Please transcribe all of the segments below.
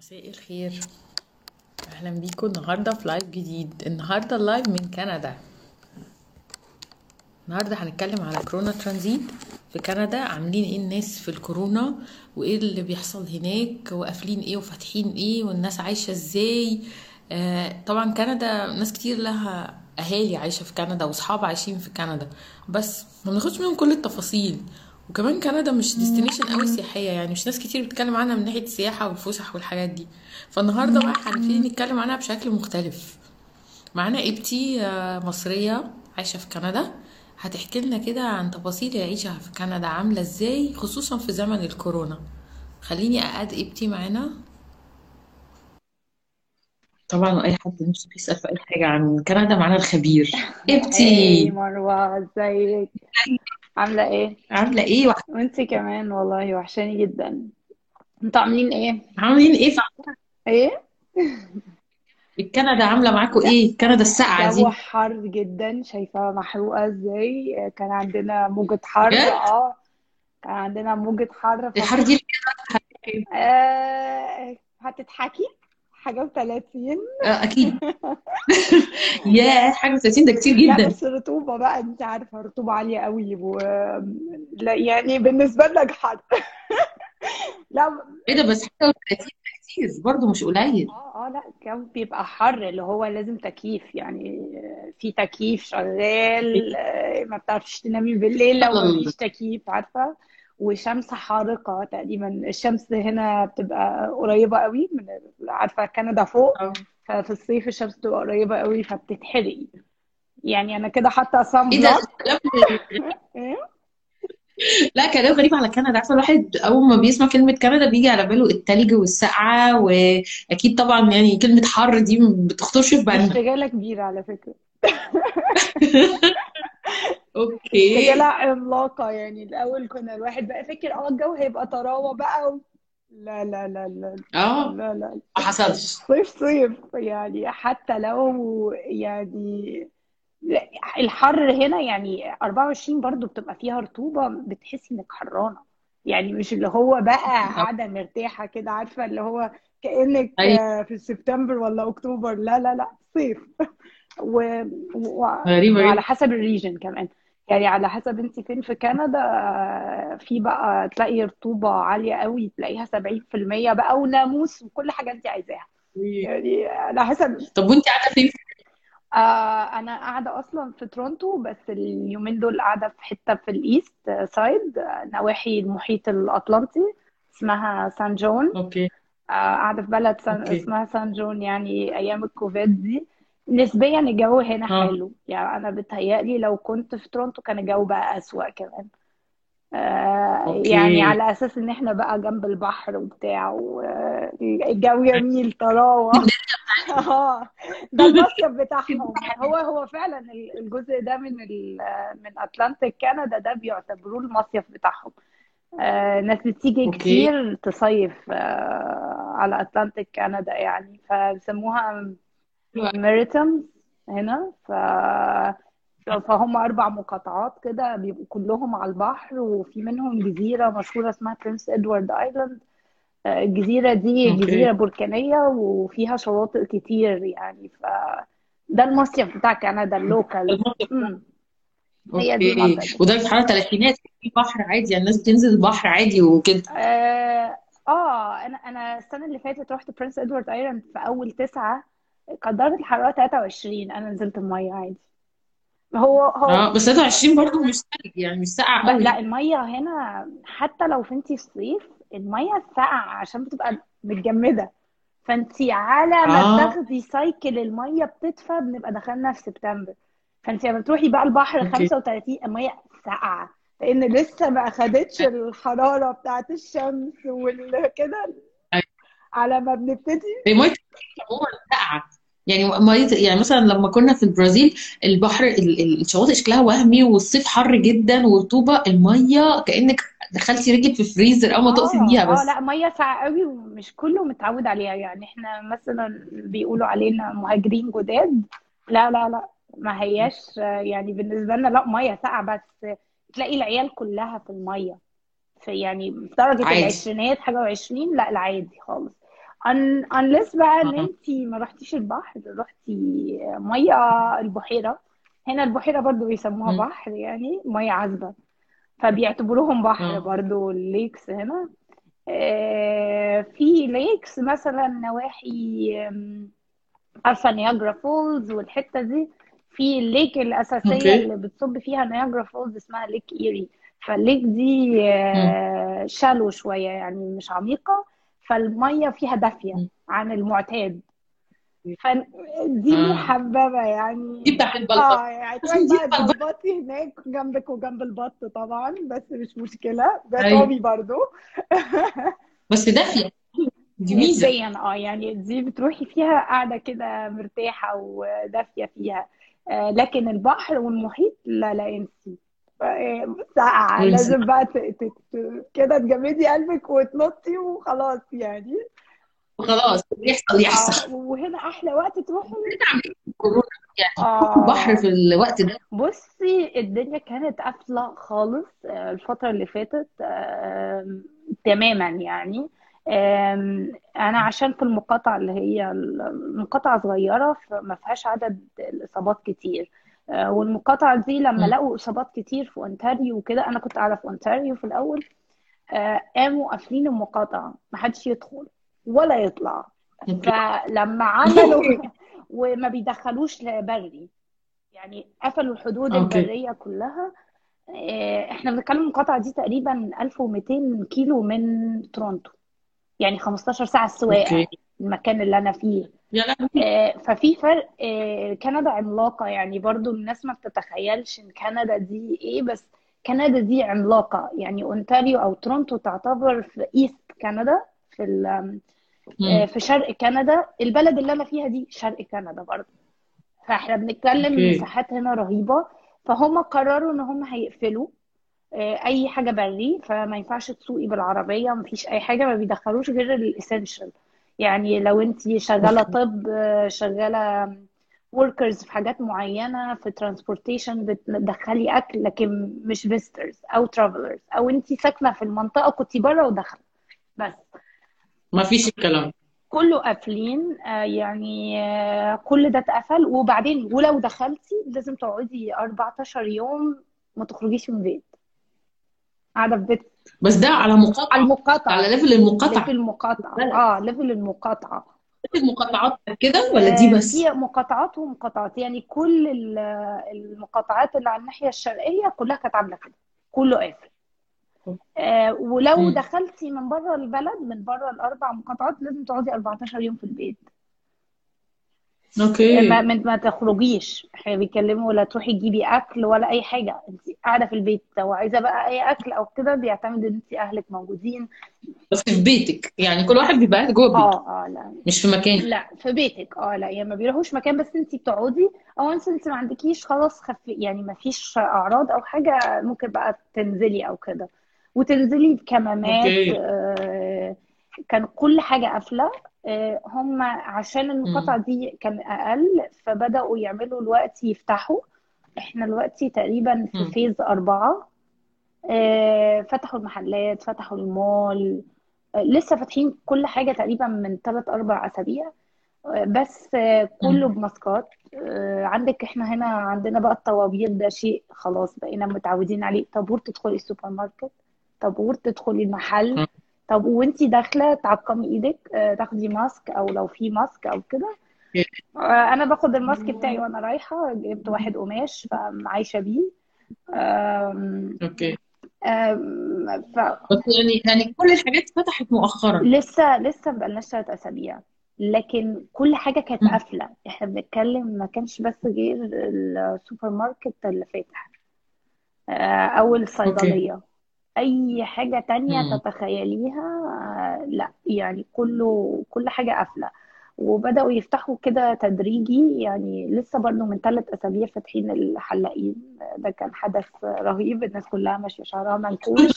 مساء الخير. أهلا بيكم. النهارده في live جديد. النهارده ال live من كندا. النهارده هنتكلم على كورونا ترانزيت في كندا. عاملين إيه الناس في الكورونا؟ وإيه اللي بيحصل هناك؟ وقافلين إيه؟ وفاتحين إيه؟ والناس عايشة إزاي؟ آه طبعا كندا ناس كتير لها أهالي عايشة في كندا وأصحاب عايشين في كندا. بس ما منهم كل التفاصيل. وكمان كندا مش ديستنيشن قوي سياحية يعني مش ناس كتير بتتكلم عنها من ناحية السياحه والفسح والحاجات دي. فالنهاردة بقى هنبتدي نتكلم عنها بشكل مختلف. معانا إبتي آه، مصرية عايشة في كندا. هتحكي لنا كده عن تفاصيل العيشه في كندا عاملة إزاي خصوصا في زمن الكورونا. خليني اقعد إبتي معانا. طبعا أي حد نفسه يسال في أي حاجة عن كندا معانا الخبير. إبتي. مروة إزيك؟ عاملة إيه؟ عاملة إيه؟ وح- وانتي كمان والله وحشاني جدا. أنتوا عاملين إيه؟ عاملين إيه في إيه؟ كندا عاملة معاكم إيه؟ كندا الساقعة الجو دي. حر جدا شايفة محروقة إزاي؟ كان عندنا موجة حر آه. كان عندنا موجة حر الحر دي آه هتضحكي؟ حاجة وتلاتين. آه، أكيد. ياه حاجة 30 ده كتير لا جدا بس رطوبة بقى أنت عارفة رطوبة عالية قوي و... لا يعني بالنسبة لك حر لا إيه ده بس حاجة 30 ده كتير برضه مش قليل. آه آه لا الجو بيبقى حر اللي هو لازم تكييف يعني في تكييف شغال آه، ما بتعرفش تنامي بالليل لو ما فيش تكييف عارفة؟ وشمس حارقة تقريبا. الشمس هنا بتبقى قريبة قوي من عارفة كندا فوق. آه. ففي الصيف الشمس بتبقى قريبة قوي فبتتحرقي يعني أنا كده حاطة صن إيه ده؟ إيه؟ لا كلام غريب على كندا. عارفه الواحد أول ما بيسمع كلمة كندا بيجي على باله التلج والسقعة وأكيد طبعا يعني كلمة حر دي ما بتخطرش في بالنا. اشتغالة كبيرة على فكرة. أوكي. اشتغالة عملاقة يعني الأول كنا الواحد بقى فاكر آه الجو هيبقى طراوة بقى و... لا لا لا لا آه. لا لا ما حصلش. صيف صيف. يعني حتى لو يعني لا، الحر هنا يعني 24 برضو بتبقى فيها رطوبة بتحسي إنك حرانة. يعني مش اللي هو بقى قاعدة مرتاحة كده عارفة اللي هو كأنك أيوه. آه، في سبتمبر ولا أكتوبر. لا لا لا صيف. و... و... غريبة. وعلى حسب الريجن كمان. يعني على حسب انت فين في كندا في بقى تلاقي رطوبة عالية قوي تلاقيها 70% بقى وناموس وكل حاجة انت عايزاها. يعني على حسب. طب وانت قاعدة فين؟ آه أنا قاعدة أصلا في تورونتو بس اليومين دول قاعدة في حتة في ال east side نواحي المحيط الأطلنطي اسمها سان جون. okay. آه، قاعدة في بلد سان okay. اسمها سان جون يعني أيام الكوفيد دي. نسبيا الجو هنا آه حلو. يعني أنا بتهيألي لو كنت في تورونتو كان الجو بقى أسوأ كمان. آه، يعني okay على أساس إن إحنا بقى جنب البحر وبتاع والجو جميل طراوة. آه ده المصيف بتاعهم. هو هو فعلا ال- الجزء ده من من Atlantic Canada ده بيعتبروه المصيف بتاعهم. آه، ناس بتيجي okay. كتير تصيف آه، على Atlantic Canada يعني فبيسموها. Maritimes هنا ف فهم أربع مقاطعات كده بيبقوا كلهم على البحر وفي منهم جزيرة مشهورة اسمها Prince Edward Island آه، الجزيرة دي جزيرة okay بركانية وفيها شواطئ كتير يعني ف ده المصيف بتاع كندا ال local. هي دي okay. المنطقة ودرجه حرارة ثلاثينات في بحر عادي يعني الناس بتنزل البحر عادي وكده. آه آه، أنا أنا السنة اللي فاتت رحت Prince Edward Island في أول تسعة. درجه الحرارة 23 أنا نزلت المية عادي. هو هو آه بس 23 برضه مش ثلج يعني مش ساقع ب- لا قوي المية هنا حتى لو في انتي في الصيف المية ساقعة عشان بتبقى متجمدة. فانتي على ما آه. بتاخدي cycle المية بتدفى بنبقى دخلنا في سبتمبر. فانتي لما تروحي بقى البحر okay. 35 المية ساقعة. لأن لسه ما أخدتش الحرارة بتاعت الشمس والكده أيوة. على ما بنبتدي. هي مية البحر عموما ساقعة. يعني مية يعني مثلا لما كنا في البرازيل البحر ال- ال- الشواطئ شكلها وهمي والصيف حر جدا ورطوبه المية كأنك دخلتي رجلك في فريزر أول ما تقفي آه فيها آه بس لا مية ساقعة قوي ومش كله متعود عليها. يعني إحنا مثلا بيقولوا علينا مهاجرين جداد. لا لا لا ما هياش يعني بالنسبة لنا لا مية ساقعة بس تلاقي العيال كلها في المية. في يعني درجة عادي. العشرينات حاجة وعشرين لا العادي خالص. Unless بقى إن انت ما رحتيش البحر رحتي مية البحيرة. هنا البحيرة برضو بيسموها. بحر يعني مية عذبة. فبيعتبروهم بحر أه. برضو ال lakes هنا. آه، في lakes مثلا نواحي عارفه Niagara Falls والحتة دي. في ال lake الأساسية okay. اللي بتصب فيها نياجرا فولز اسمها Lake Erie فالليك دي. شالو شوية يعني مش عميقة. فالمية فيها دافية. عن المعتاد. فدي محببه دي يعني. بتاعت البلبط آه يعني دي تبلبطي هناك جنبك وجنب البط طبعا بس مش مشكلة. ده تومي برضو. بس دافية. دي نسبيا آه يعني دي بتروحي فيها قاعدة كده مرتاحة ودافية فيها. آه، لكن البحر والمحيط لا لا انسي آه، وانسي لازم بقى كده تجمدي قلبك وتنطي وخلاص يعني. وخلاص يحصل يحصل. آه وهنا أحلى وقت تروحي يعني. تروحوا البحر في الوقت ده. بصي الدنيا كانت قافلة خالص آه، الفترة اللي فاتت تماما يعني. أنا عشان في المقاطعة اللي هي المقاطعة صغيرة فما فيهاش عدد الإصابات كتير. آه، والمقاطعة دي لما. لقوا إصابات كتير في أونتاريو وكده أنا كنت قاعدة في أونتاريو في الأول آه، قاموا قافلين المقاطعة محدش يدخل ولا يطلع. فلما عملوا وما بيدخلوش بري يعني قفلوا الحدود okay. البرية كلها. آه، إحنا بنتكلم المقاطعة دي تقريبا 1200 كيلو من تورونتو يعني 15 ساعة السواقة okay. المكان اللي أنا فيه. ففي فرق آه، كندا عملاقة. يعني برضو الناس ما بتتخيلش إن كندا دي إيه بس كندا دي عملاقة. يعني أونتاريو أو تورونتو تعتبر في east كندا في آه،. في شرق كندا. البلد اللي أنا فيها دي شرق كندا برضو. فإحنا بنتكلم okay. مساحات هنا رهيبة. فهم قرروا إن هم هيقفلوا آه، أي حاجة بري فما ينفعش تسوقي بالعربية مفيش أي حاجة ما بيدخلوش غير ال essential يعني لو انت أوكي طب شغالة workers في حاجات معينة في transportation بتدخلي أكل لكن مش visitors أو travelers. أو انت ساكنة في المنطقة كنت بره وداخلة. بس. ما فيش الكلام. كله قافلين آه، يعني آه، كل ده اتقفل. وبعدين ولو دخلتي لازم تقعدي 14 يوم ما تخرجيش من البيت. قاعدة في بيت بس ده على على مقاطعة. على المقاطعة. level المقاطعة. level المقاطعة. لا لا آه level المقاطعة. المقاطعات كده ولا دي آه، بس؟ في مقاطعات ومقاطعات. يعني كل ال- المقاطعات اللي على الناحية الشرقية كلها كانت عاملة كده. كله قافل. آه، ولو مم. دخلتي من بره البلد من بره الأربع مقاطعات لازم تقعدي 14 يوم في البيت. okay. ما ما تخرجيش. إحنا بيتكلموا ولا تروحي تجيبي أكل ولا أي حاجة. انت قاعدة في البيت. لو عايزة بقى أي أكل أو كده بيعتمد إن انت أهلك موجودين. بس في بيتك. يعني كل واحد بيبقى قاعد جوه بيته. آه آه لا. مش في مكان. لا في بيتك. آه لا. يعني ما بيروحوش مكان بس انت بتقعدي. أو انت انت ما عندكيش خلاص خف يعني ما فيش أعراض أو حاجة ممكن بقى تنزلي أو كده. وتنزلي بكمامات okay. آه كان كل حاجة قافلة آه هم عشان المقاطعة. دي كان أقل فبدأوا يعملوا الوقت يفتحوا إحنا دلوقتي تقريبا في. phase أربعة آه فتحوا المحلات فتحوا المول آه لسه فاتحين كل حاجة تقريبا من ثلاث أربع أسابيع بس كله. بماسكات عندك إحنا هنا عندنا بقى الطوابير ده شيء خلاص بقينا متعودين عليه طابور تدخلي السوبر ماركت طابور تدخلي المحل. طب وانتي داخلة تعقمي إيدك آه، تاخدي ماسك أو لو في ماسك أو كده. آه، أنا باخد الماسك بتاعي وأنا رايحة جبت واحد قماش فعايشة بيه. okay. ف بس يعني يعني كل الحاجات فتحت مؤخرا. لسه لسه مبقالناش ثلاث أسابيع. لكن كل حاجة كانت. قافلة. إحنا بنتكلم ما كانش بس غير السوبر ماركت اللي فاتح. آه، أو الصيدليه أي حاجة تانية مم. تتخيليها لا يعني كله كل حاجة قافلة. وبدأوا يفتحوا كده تدريجي يعني لسه برضو من ثلاث أسابيع فاتحين الحلاقين. ده كان حدث رهيب الناس كلها ماشية شعرها منكوش.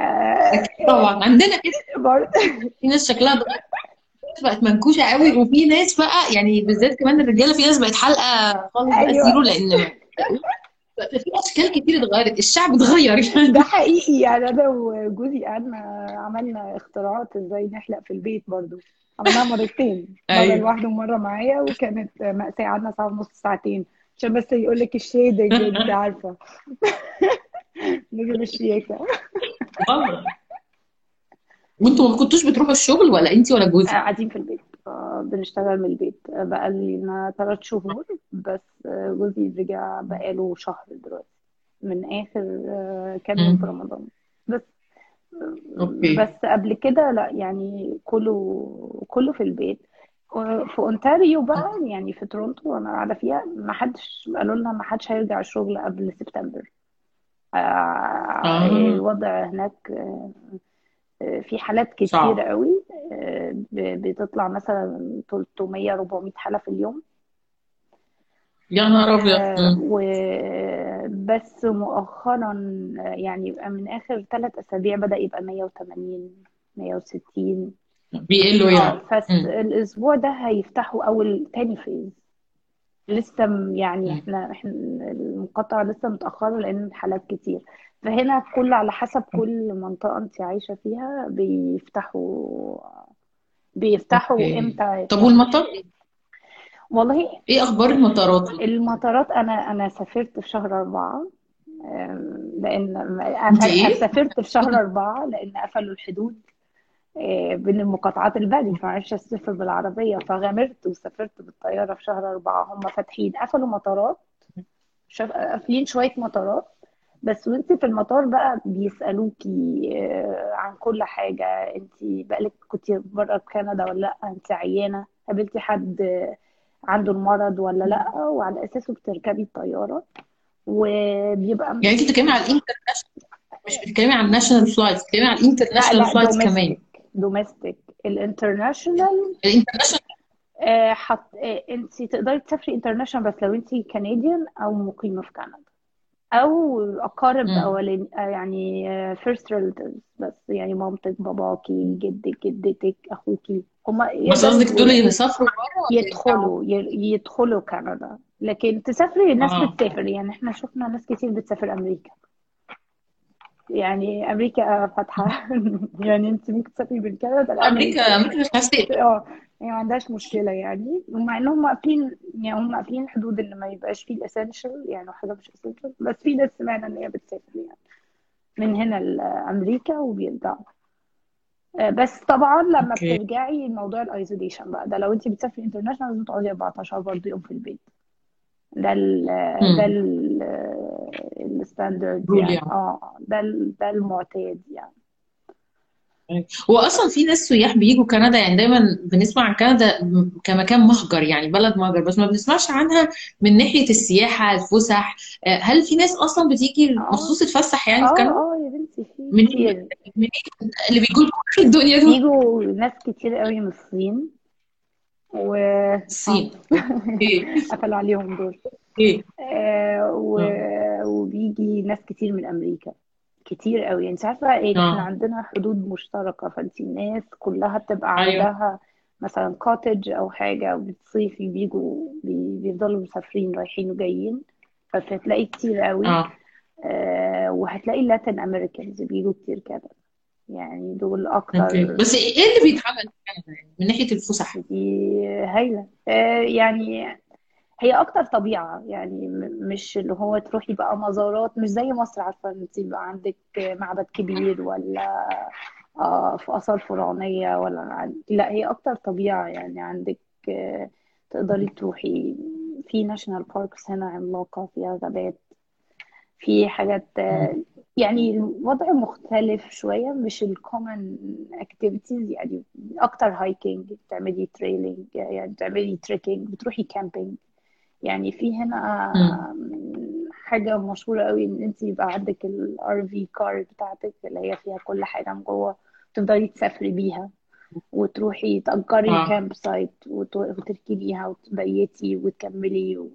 آه، طبعا. عندنا كده. برضه في ناس شكلها بقت منكوشة قوي وفي ناس بقى يعني بالذات كمان الرجالة في ناس بقت حلقة خالص بقى زيرو لأن في أشكال كتير اتغيرت الشعب اتغير. يعني ده حقيقي يعني أنا وجوزي قعدنا عملنا اختراعات إزاي نحلق في البيت برضو. عملناها مرتين مرة أيوه. لوحده ومرة معايا وكانت مأساة قعدنا ساعة ونص ساعتين. عشان بس يقول لك ال shedding أنت عارفة. نجيب الشياكة. والله. وأنتوا ما كنتوش بتروحوا الشغل ولا انت ولا جوزك؟ قاعدين في البيت. آه، بنشتغل من البيت. آه، بقى لنا ثلاث شهور بس آه، جوزي رجع بقاله شهر دلوقتي. من آخر آه، كام يوم في. رمضان. بس okay. بس قبل كده لا يعني كله كله في البيت. في أونتاريو بقى يعني في تورونتو وأنا قاعدة فيها ما حدش قالوا لنا ما حدش هيرجع الشغل قبل سبتمبر. آه، الوضع هناك آه، آه، في حالات كتير قوي آه، بتطلع مثلا 300 400 حالة في اليوم. يا نهار أبيض. آه،. وبس مؤخرا آه، يعني من آخر ثلاث أسابيع بدأ يبقى 180 160 بيقلوا يعني. بس مم. الأسبوع ده هيفتحوا أول تاني phase. لسه يعني. إحنا إحنا المقاطعة لسه متأخرة لأن الحالات كتير. فهنا كل على حسب كل منطقة انت عايشة فيها بيفتحوا بيفتحوا okay. إمتى طب والمطار؟ والله إيه أخبار المطارات؟ المطارات أنا أنا سافرت في شهر أربعة أنت قفل إيه؟ سافرت في شهر أربعة لأن قفلوا الحدود. آه، بين المقاطعات البلد فمعرفش أسافر بالعربية فغامرت وسافرت بالطيارة في شهر أربعة. هم فاتحين قفلوا مطارات. شاف- قافلين شوية مطارات. بس وانت في المطار بقى بيسألوكي آه، عن كل حاجة. انت بقالك كنت بره كندا ولا لأ؟ انت عيانة؟ قابلتي حد عنده المرض ولا لأ؟ وعلى أساسه بتركبي الطيارة. وبيبقى يعني انت بتتكلمي على ال international مش بتتكلمي على ال national flights بتتكلمي على لا ال international لا flights كمان. domestic ال international ال international آه، حط آه، انت تقدري تسافري international بس لو انت Canadian أو مقيمة في كندا أو أقارب. اولين آه، يعني first relatives بس يعني مامتك باباكي جدك جدتك أخوكي. هما بس يقدروا قصدك دول يسافروا بره يدخلوا يدخلوا كندا لكن تسافري الناس آه. بتسافر. يعني إحنا شفنا ناس كتير بتسافر أمريكا. يعني أمريكا فاتحة. يعني أنت ممكن تسافري من كندا أمريكا. أمريكا مش هستقبل آه يعني ما عندهاش مشكلة يعني. ومع انهم قافلين يعني هم قافلين حدود إن ما يبقاش فيه ال essential يعني حاجة مش essential بس في ناس سمعنا إن هي بتسافر يعني من هنا لأمريكا وبيرجعوا. آه، بس طبعا لما okay. بترجعي موضوع ال isolation بقى ده لو أنت بتسافري international لازم تقعدي 14 برضه يوم في البيت. ده ال ده ال الستاندرد يعني يعني آه ده ده المعتاد يعني هو أصلا في ناس سياح بيجوا كندا يعني دايما بنسمع عن كندا كمكان مهجر يعني بلد مهجر بس ما بنسمعش عنها من ناحية السياحة الفسح. آه، هل في ناس أصلا بتيجي آه. مخصوص تتفسح يعني في آه كندا؟ آه يا بنتي في كتير. منين اللي بيجوا في الدنيا دول. بيجوا ناس كتير قوي من الصين. و الصين okay قفلوا عليهم دول. okay آه و... آه. وبيجي ناس كتير من أمريكا. كتير قوي. انت عارفة إيه؟ إحنا عندنا حدود مشتركة. فأنت الناس كلها بتبقى أيوه. عندها مثلا cottage أو حاجة وبتصيفي بيجوا بي... بيفضلوا مسافرين رايحين وجايين. فهتلاقي كتير قوي. آه. آه وهتلاقي ال Latin Americans بيجوا كتير كده. يعني دول أكتر بس إيه اللي بيتعمل من ناحية الفسح. دي هايلة. آه يعني هي أكتر طبيعة. يعني مش اللي هو تروحي بقى مزارات. مش زي مصر عارفة انت يبقى عندك معبد كبير ولا آه في آثار فرعونية ولا عن- لا هي أكتر طبيعة. يعني عندك آه تقدري تروحي في national parks هنا عملاقة فيها غابات في حاجات آه، يعني الوضع مختلف شوية مش ال common activities يعني أكتر hiking بتعملي trailing يعني بتعملي trekking بتروحي camping يعني في هنا حاجة مشهورة قوي إن انت يبقى عندك ال RV car بتاعتك اللي هي فيها كل حاجة من جوه تفضلي تسافري بيها وتروحي تأجري camp site وت- وتركبيها وتبيتي وتكملي.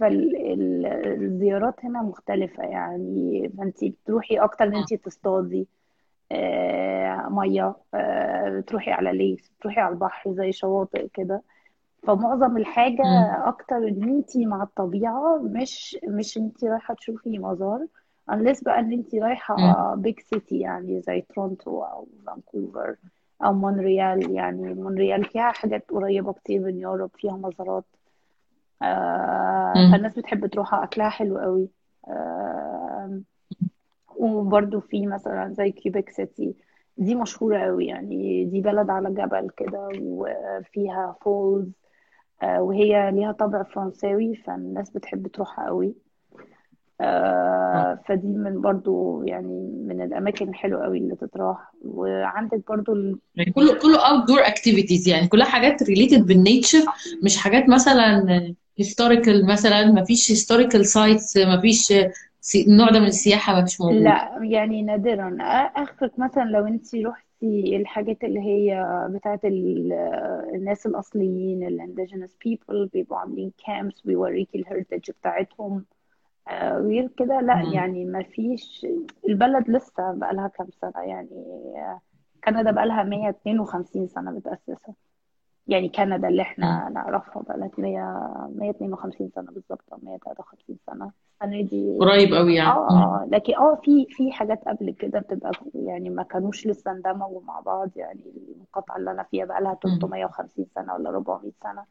فالزيارات هنا مختلفة يعني فانت بتروحي أكتر إن انت تصطادي آه، مية آه، بتروحي على lake بتروحي على البحر زي شواطئ كده فمعظم الحاجة. أكتر إن أنتي مع الطبيعة مش مش أنتي رايحة تشوفي مزار unless بقى إن أنتي مم. رايحة big city يعني زي تورونتو أو فانكوفر أو مونريال يعني مونريال فيها حاجات قريبة كتير من Europe فيها مزارات. فالناس بتحب تروحها أكلها حلو قوي. آه وبرضو في مثلا زي Quebec City دي مشهورة قوي يعني دي بلد على جبل كده وفيها falls آه، وهي ليها طابع فرنساوي فالناس بتحب تروحها قوي. آه. آه، فدي من برضو يعني من الأماكن الحلوة قوي اللي تتراح. وعندك برضو ال... يعني كله كله outdoor activities يعني كلها حاجات related بال nature مش حاجات مثلا historical مثلا ما فيش historical sites ما فيش النوع ده من السياحة ما فيش موجود. لا يعني نادرا. آخرك مثلا لو أنت رحتي الحاجات اللي هي بتاعت ال- الناس الأصليين ال indigenous people بيبقوا عاملين camps بيوريكي ال heritage بتاعتهم. غير كده لا مم. يعني ما فيش البلد لسه بقالها كام سنة يعني كندا بقالها 152 سنة متأسسة يعني كندا اللي. إحنا نعرفها بقالها 100 152 سنة بالظبط أو 153 سنة السنة دي قريب قوي يعني آه مم. آه لكن آه في في حاجات قبل كده بتبقى يعني ما كانوش لسه اندمجوا مع بعض يعني المقاطعة اللي أنا فيها بقالها مم. 350 سنة ولا 400 سنة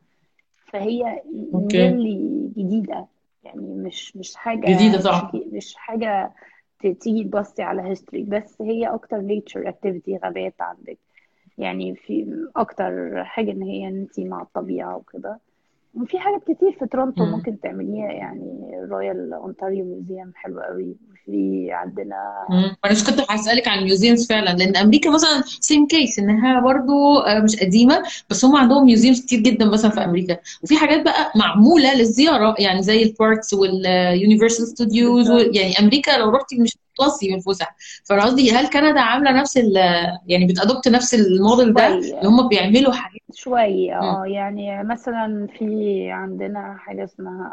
فهي okay nearly جديدة يعني مش مش حاجة جديدة مش طبعا مش حاجة ت- تيجي تبصي على history بس هي أكتر nature activity غابات عندك يعني في أكتر حاجة إن هي أنتي مع الطبيعة وكده وفي حاجات كتير في تورونتو مم. ممكن تعمليها يعني Royal Ontario Museum حلو قوي في عندنا. أنا مش كنت هسألك عن ال museums فعلا لأن أمريكا مثلا same case إنها برضو آه، مش قديمة بس هم عندهم museums كتير جدا مثلا في. أمريكا وفي حاجات بقى معمولة للزيارة يعني زي ال parks وال Universal Studios يعني أمريكا لو رحتي مش من الفسح فانا قصدي هل كندا عاملة نفس ال يعني بت adopt نفس الموديل ده؟ اللي هم بيعملوا حاجات. شوية مم. آه يعني مثلا في عندنا حاجة اسمها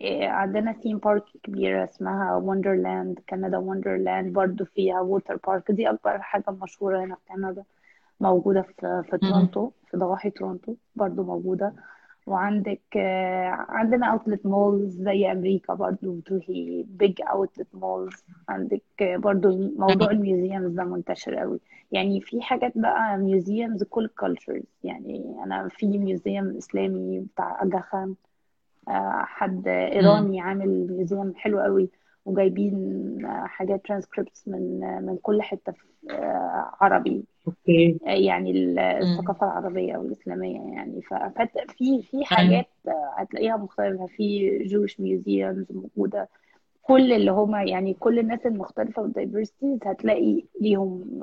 إيه، عندنا theme park كبيرة اسمها Wonderland Canada Wonderland برضو فيها water park دي أكبر حاجة مشهورة هنا في كندا موجودة في في. تورونتو في ضواحي تورونتو برضو موجودة. وعندك آه، عندنا outlet malls زي أمريكا برضو بتروحي big outlet malls عندك آه، برضو موضوع ال museums ده منتشر قوي. يعني في حاجات بقى museums كل cultures يعني أنا في museum إسلامي بتاع اجا خان آه، حد. إيراني عامل museum حلو قوي وجايبين حاجات ترانسكريبتس من من كل آه، عربي. okay. يعني ال- مم. الثقافة العربية والإسلامية يعني. ف- فت- في في حاجات هتلاقيها مختلفة. في Jewish museums موجودة. كل اللي هما يعني كل الناس المختلفة وال diversities هتلاقي ليهم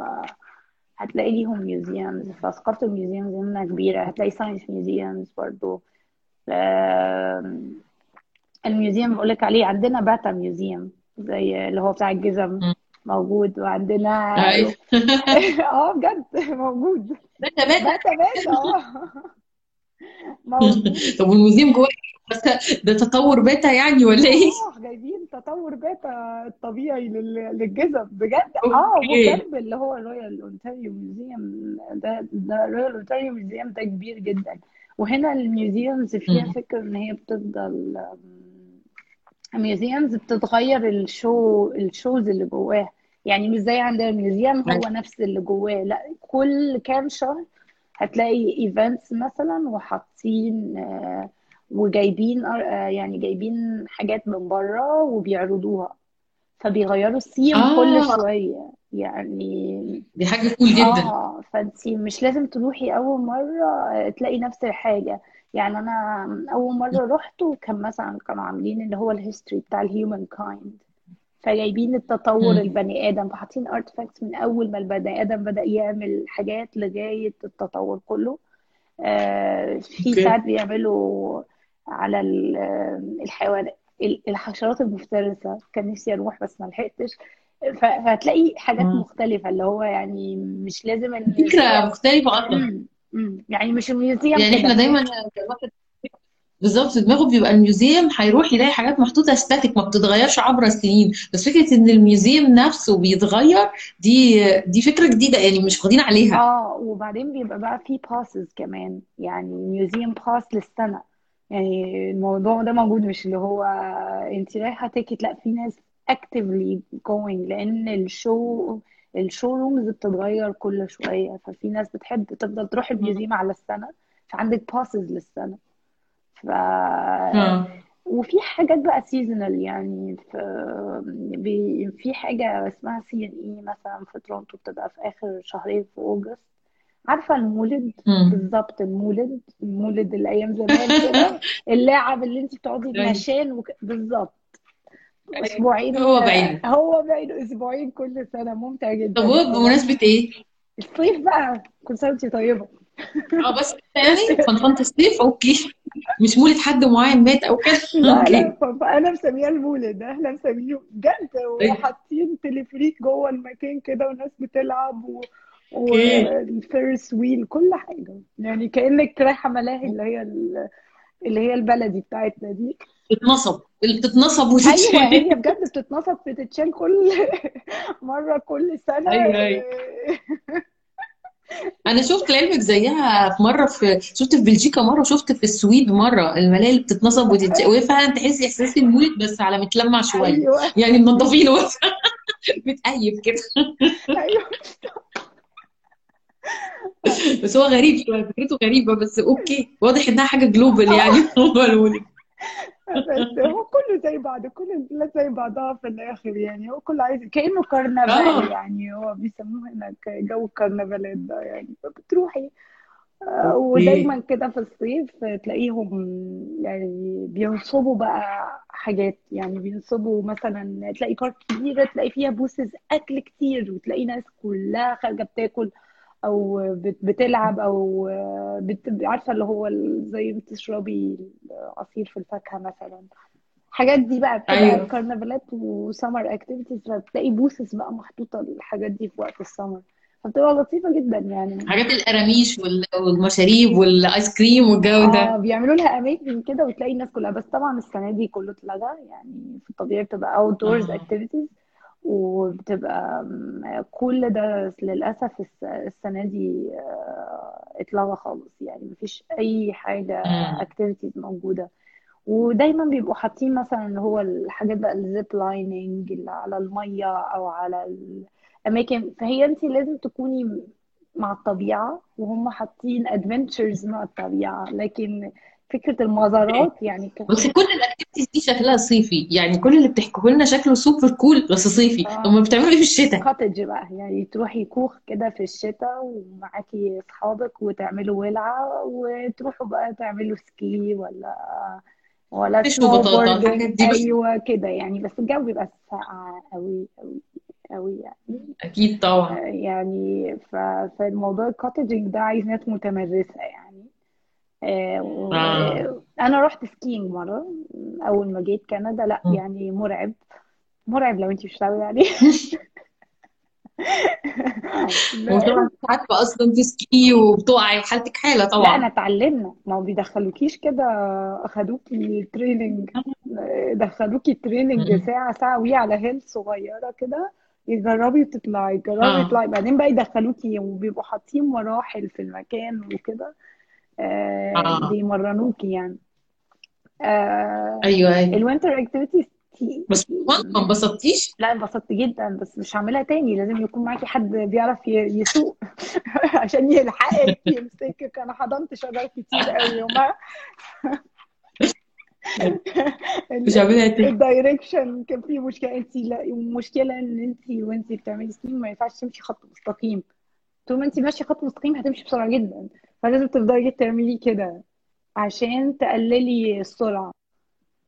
هتلاقي ليهم museums فثقافة ال museums هنا كبيرة. هتلاقي science museums برضو. ال museum بقول لك عليه عندنا Bata museum زي اللي هو بتاع الجزم. موجود وعندنا أيوه. آه بجد موجود. باتا باتا باتا آه. طب وال museum جوه إيه؟ بس ده تطور باتا يعني ولا إيه؟ آه جايبين تطور باتا الطبيعي لل- للجزم بجد؟ آه وجنب اللي هو ال Royal Ontario Museum ده ده ال Royal Ontario Museum ده كبير جدا. وهنا الميوزيومز فيها مم. فكرة إن هي بتفضل ال museums بتتغير ال show ال shows اللي جواه. يعني مش زي عندنا ال museum هو نفس اللي جواه. لا كل كام شهر هتلاقي events مثلا وحاطين آه، وجايبين آه، يعني جايبين حاجات من بره وبيعرضوها. فبيغيروا الثيم كل آه. شوية. يعني دي حاجة cool جدا. آه فانتي مش لازم تروحي أول مرة آه، تلاقي نفس الحاجة. يعني أنا أول مرة رحت وكان مثلا كانوا عاملين اللي هو ال history بتاع ال humankind فجايبين التطور. البني آدم فحاطين artifacts من أول ما البني آدم بدأ يعمل حاجات لغاية التطور كله آه، في ساعات بيعملوا على ال- آه، الحيوان ال- الحشرات المفترسة كان نفسي أروح بس ما لحقتش فهتلاقي حاجات مم. مختلفة اللي هو يعني مش لازم أصلا مم. مم. يعني مش ال museum يعني إحنا دايما الواحد بالظبط دماغه بيبقى ال museum هيروح يلاقي حاجات محطوطة static ما بتتغيرش عبر السنين. بس فكرة إن ال museum نفسه بيتغير دي دي فكرة جديدة يعني مش واخدين عليها. آه وبعدين بيبقى بقى في passes كمان. يعني museum pass للسنة. يعني الموضوع ده موجود مش اللي هو انت رايحة ticket لأ في ناس actively going لأن ال show ال showrooms بتتغير كل شوية. ففي ناس بتحب تفضل تروح ال museum على السنة فعندك passes للسنة. ف وفي حاجات بقى seasonal يعني في. في حاجة اسمها CNE مثلا في تورونتو بتبقى في آخر شهرين في August. عارفة المولد. بالظبط المولد المولد اللي أيام زمان كده؟ الألعاب اللي انت بتقعدي أيوة. بنشان وك... بالظبط. أسبوعين هو بعينه هو بعيد أسبوعين كل سنة. ممتع طب جدا. هو الصراحة بمناسبة إيه؟ الصيف بقى. كل سنة وانت طيبة. آه بس يعني فنفنة الصيف؟ أوكي. مش مولد حد معين مات أو كده؟ لا فانا مسميها المولد إحنا مسميه بجد. أيوة. وحاطين تلفريك جوه المكان كده والناس بتلعب و... والفيرس ويل كل حاجة. يعني كأنك رايحة ملاهي اللي هي ال- اللي هي البلدي بتاعتنا دي. بتتنصب. أيوه وتتشال. هي بجد بتتنصب بتتشال كل مرة كل سنة. أيوه أيوه. أنا شفت لعلمك زيها في مرة في شفت في بلجيكا مرة وشفت في السويد مرة. الملاهي اللي بتتنصب وتتشال وهي فعلا تحسي إحساس المولد بس على متلمع شوية. أيوه. يعني منضفينه بس متقيف كده. أيوه. بس هو غريب شوية فكرته غريبة بس okay. واضح إنها حاجة global يعني. هو بس هو كله زي بعض كل البلاد زي بعضها في الآخر يعني. هو كله عايز كأنه كرنفال يعني. هو بيسموه هناك جو الكرنفالات ده يعني. فبتروحي. آه، ودايما كده في الصيف تلاقيهم يعني بينصبوا بقى حاجات يعني. بينصبوا مثلا تلاقي park كبيرة تلاقي فيها booths أكل كتير وتلاقي ناس كلها خارجة بتاكل. أو بت- بتلعب أو بت- عارفة اللي هو زي بتشربي عصير في الفاكهة مثلا. الحاجات دي بقى بتبقى أيوه. كارنفالات و summer activities فبتلاقي booths بقى محطوطة الحاجات دي في وقت السمر فبتبقى لطيفة جدا يعني. حاجات القراميش وال- والمشاريب والايس كريم والجو ده. آه بيعملوا لها اماكن كده وتلاقي الناس كلها بس طبعا السنة دي كله اتلغى يعني في الطبيعي بتبقى outdoors activities وبتبقى كل ده للأسف الس- السنة دي آه، اتلغى خالص. يعني مفيش أي حاجة امم activities موجودة. ودايما بيبقوا حاطين مثلا اللي هو الحاجات بقى ال zip lining اللي على المية أو على الأماكن. فهي انت لازم تكوني مع الطبيعة وهم حاطين adventures مع الطبيعة. لكن فكرة المزارات يعني. بس كل ال activities دي شكلها صيفي. يعني كل اللي بتحكوه لنا شكله super cool بس صيفي. طب آه ما بتعملوا إيه في الشتاء. cottage بقى. يعني تروحي كوخ كده في الشتاء ومعاكي اصحابك وتعملوا ولعة وتروحوا بقى تعملوا ski ولا ولا snow أيوه كده يعني. بس الجو بيبقى ساقع قوي قوي قوي يعني. أكيد آه، طبعا يعني ف... فالموضوع ال cottaging ده عايز ناس متمرسة يعني. آه، آه. وأنا رحت skiing مرة أول ما جيت كندا لأ. يعني مرعب مرعب لو أنت مش متعودة عليه وطبعا عارفة أصلا ت ski وبتقعي حالتك حالة لأ أنا طبعا اتعلمنا. ما هو بيدخلوكيش كده أخدوكي training دخلوكي training مم. ساعة ساعة وهي على hill صغيرة كده جربي تطلعي جربي آه. تطلعي. بعدين بقى يدخلوكي وبيبقوا حاطين مراحل في المكان وكده. آه آه. بيمرنوكي يعني. آه أيوه. أيوه ال winter activities بس ما انبسطتيش؟ لا انبسطت جدا بس مش هعملها تاني. لازم يكون معاكي حد بيعرف يسوق عشان يلحقك يمسكك. أنا حضنت شجر كتير قوي يومها مش هعملها تاني. ال direction كان فيه مشكلة. انت لا المشكلة إن انت وانت بتعملي skiing ما ينفعش تمشي خط مستقيم. طول ما انت ماشية خط مستقيم هتمشي بسرعة جدا. فلازم تفضلي تعملي كده عشان تقللي السرعة.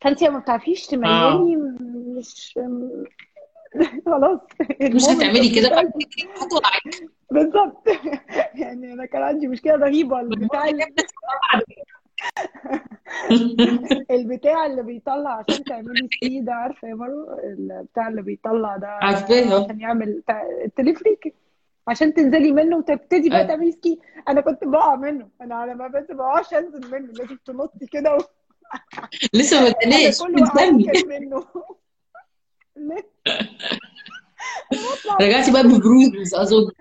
فانت لما بتعرفيش آه. تميلي مش خلاص. مش هتعملي كده. بالظبط. يعني أنا كان عندي مشكلة رهيبة. البتاع والمهم البتاع اللي بيطلع عشان تعملي سكي ده عارفة يا مرو البتاع اللي بيطلع ده عارفاه عشان يعمل بتاع التلفريك عشان تنزلي منه وتبتدي بقى. تعملي سكي. أنا كنت بقع منه. أنا على ما بس بقعش أنزل منه. لازم تنطي كده و... لسه ما كان منه. رجعتي بقى ببروز أظن.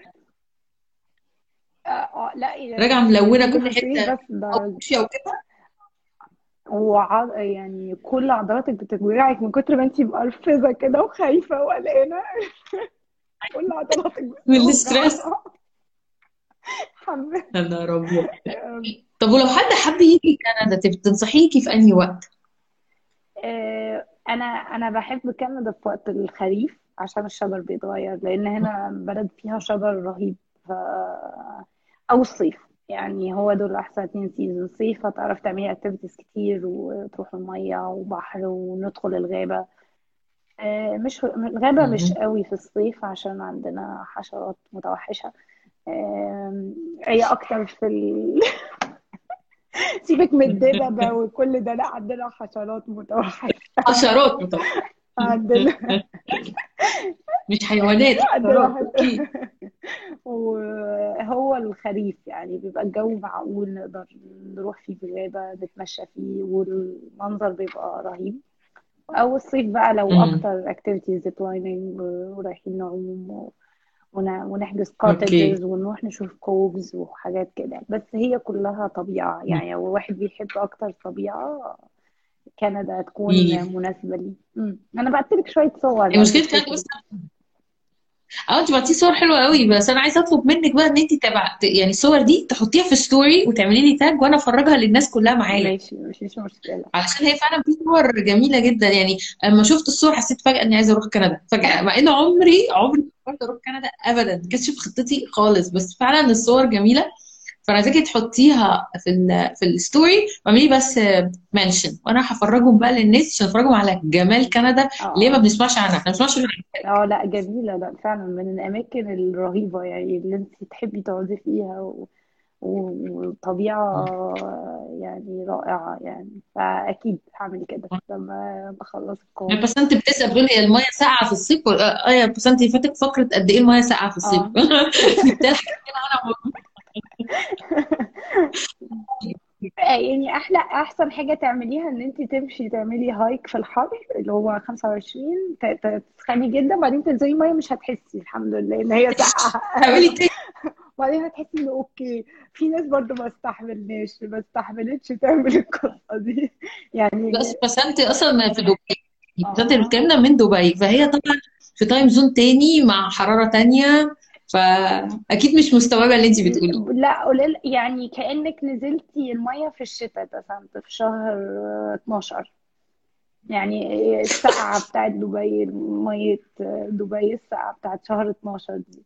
آه آه، لا يعني راجعة ملونة كل حتة. بس ده طافيه وكده وع... يعني كل عضلاتك بتتوجعك من كتر ما أنتي مقرفزة كده وخايفة وقلقانة. كل عضلاتك من ال stress حبيت يا نهار أبيض. طب ولو حد حب يجي كندا تنصحيكي في أنهي وقت؟ آه، أنا أنا بحب كندا في وقت الخريف عشان الشجر بيتغير لأن هنا بلد فيها شجر رهيب. ف... أو الصيف. يعني هو دول أحسن اتنين season الصيف هتعرف تعملي activities كتير وتروح المية وبحر وندخل الغابة. آه، مش الغابة مش. قوي في الصيف عشان عندنا حشرات متوحشة. آم، هي أكتر في ال... سيبك من الدببة وكل ده لا عندنا حشرات متوحشة. حشرات طبعا عندنا. مش حيوانات وهو الخريف يعني بيبقى الجو معقول نقدر نروح فيه في الغابة نتمشى فيه والمنظر بيبقى رهيب. أو الصيف بقى لو مم. أكتر activities zip lining ورايحين نعوم ونحجز cottages ونروح نشوف coves وحاجات كده. بس هي كلها طبيعة. يعني لو واحد بيحب أكتر طبيعة كندا تكون ليه. مم. أنا بعتلك شوية صور لو المشكلة كانت تفتكري بس آه أنت بعتيه صور حلوة قوي بس أنا عايزة أطلب منك بقى إن أنت تبع يعني الصور دي تحطيها في story وتعملي لي tag وأنا أفرجها للناس كلها معايا. ماشي مفيش مشكلة. علشان هي فعلا في صور جميلة جدا. يعني أما شفت الصور حسيت فجأة إني عايزة أروح كندا. فجأة مع إن عمري عمري ما فكرت أروح كندا ابدا. ما كانتش في خطتي خالص بس فعلا الصور جميلة. فانا عايزاكي تحطيها في ال في الستوري واعملي بس منشن وأنا هفرجهم بقى للناس عشان افرجهم على جمال كندا ليه ما بنسمعش عنها. إحنا ما بنسمعش عنها آه لا جميلة. لا فعلا من الأماكن الرهيبة يعني اللي انت تحبي تقعدي فيها و... وطبيعة يعني رائعة يعني. فأكيد هعمل كده لما بخلص الكورس. بس انت بتسأل بتقول هي المية ساقعة في الصيف؟ آه يا بس انت فاتك فقرة قد إيه المية ساقعة في الصيف؟ كده أنا يعني أحلى أحسن حاجة تعمليها إن انت تمشي تعملي هايك في الحر اللي هو 25 ت- ت- تسخني جدا بعدين تنزلي مية مش هتحسي الحمد لله إن هي ساقعه بعدين هتحسي ان okay. في ناس برضو ما استحملناش ما استحملتش تعمل القصة دي. يعني بس بس انت أصلا في دبي. انت آه بتكلمنا من دبي. فهي طبعا في time zone تاني مع حرارة تانية. فأكيد مش مستوعبة اللي انت بتقوليه. لا قليل يعني كأنك نزلتي المية في الشتاء مثلا في شهر 12 يعني السقعة بتاعت دبي مية دبي السقعة بتاعت شهر 12 دي.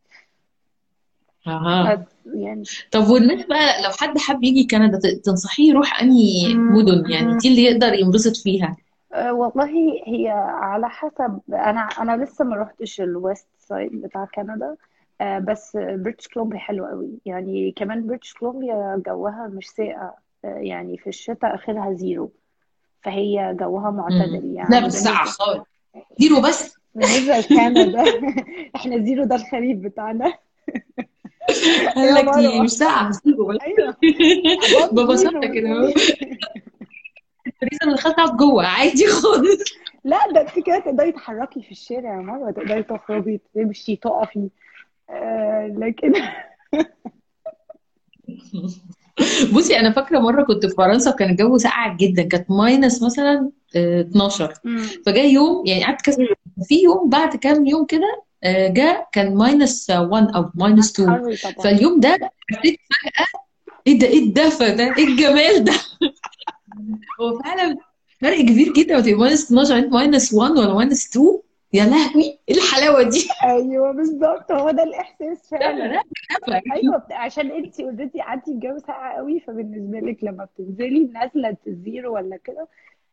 أها. يعني. طب والناس بقى لو حد حب يجي كندا تنصحيه يروح أنهي مدن؟ يعني دي اللي يقدر ينبسط فيها؟ أه والله هي على حسب أنا أنا لسه ما روحتش ال west side بتاع كندا. أه بس بريتش كولومبيا حلوة قوي. يعني كمان بريتش كولومبيا جوها مش ساقع أه يعني في الشتاء آخرها zero. فهي جوها. معتدل لا يعني بس ساقعة بالنسبة خالص. zero بس. بالنسبة لكندا إحنا zero ده الخريف بتاعنا. قال لك دي مروة مش ساقعة zero ببساطة zero كده الفريزر اللي دخلت أقعد جوه. عادي خالص. لا ده أنت كده تقدري تتحركي في الشارع يا مروة تقدري تخرجي تمشي تقفي. آه لكن بصي أنا فاكرة مرة كنت في فرنسا وكان الجو ساقع جدا كانت ماينس مثلا آه، 12 مم. فجاء يوم يعني قعدت كذا في يوم بعد كام يوم كده آه، جاء كان minus 1 أو minus 2 حر طبعا. فاليوم ده حسيت فجأة إيه ده إيه الدفى ده إيه الجمال ده؟ هو فعلا فرق كبير جدا وتبقى minus 12 أنت ماينس 1 ولا ماينس 2 يا لهوي إيه الحلاوة دي؟ أيوه بالظبط هو ده الإحساس لا فعلا. أيوه عشان انت already قعدتي الجو ساقع قوي فبالنسبة لك لما بتنزلي نازلة ال zero ولا كده